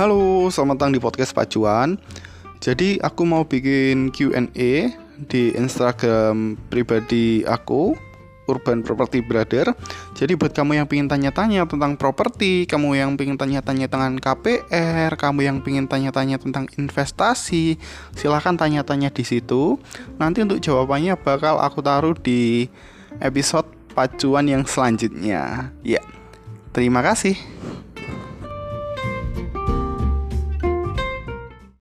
Halo, selamat datang di podcast Pacuan. Jadi aku mau bikin Q&A di Instagram pribadi aku Urban Property Brother. Jadi buat kamu yang pengen tanya-tanya tentang properti, kamu yang pengen tanya-tanya tentang KPR, kamu yang pengen tanya-tanya tentang investasi, silahkan tanya-tanya di situ. Nanti untuk jawabannya bakal aku taruh di episode pacuan yang selanjutnya. Ya, terima kasih.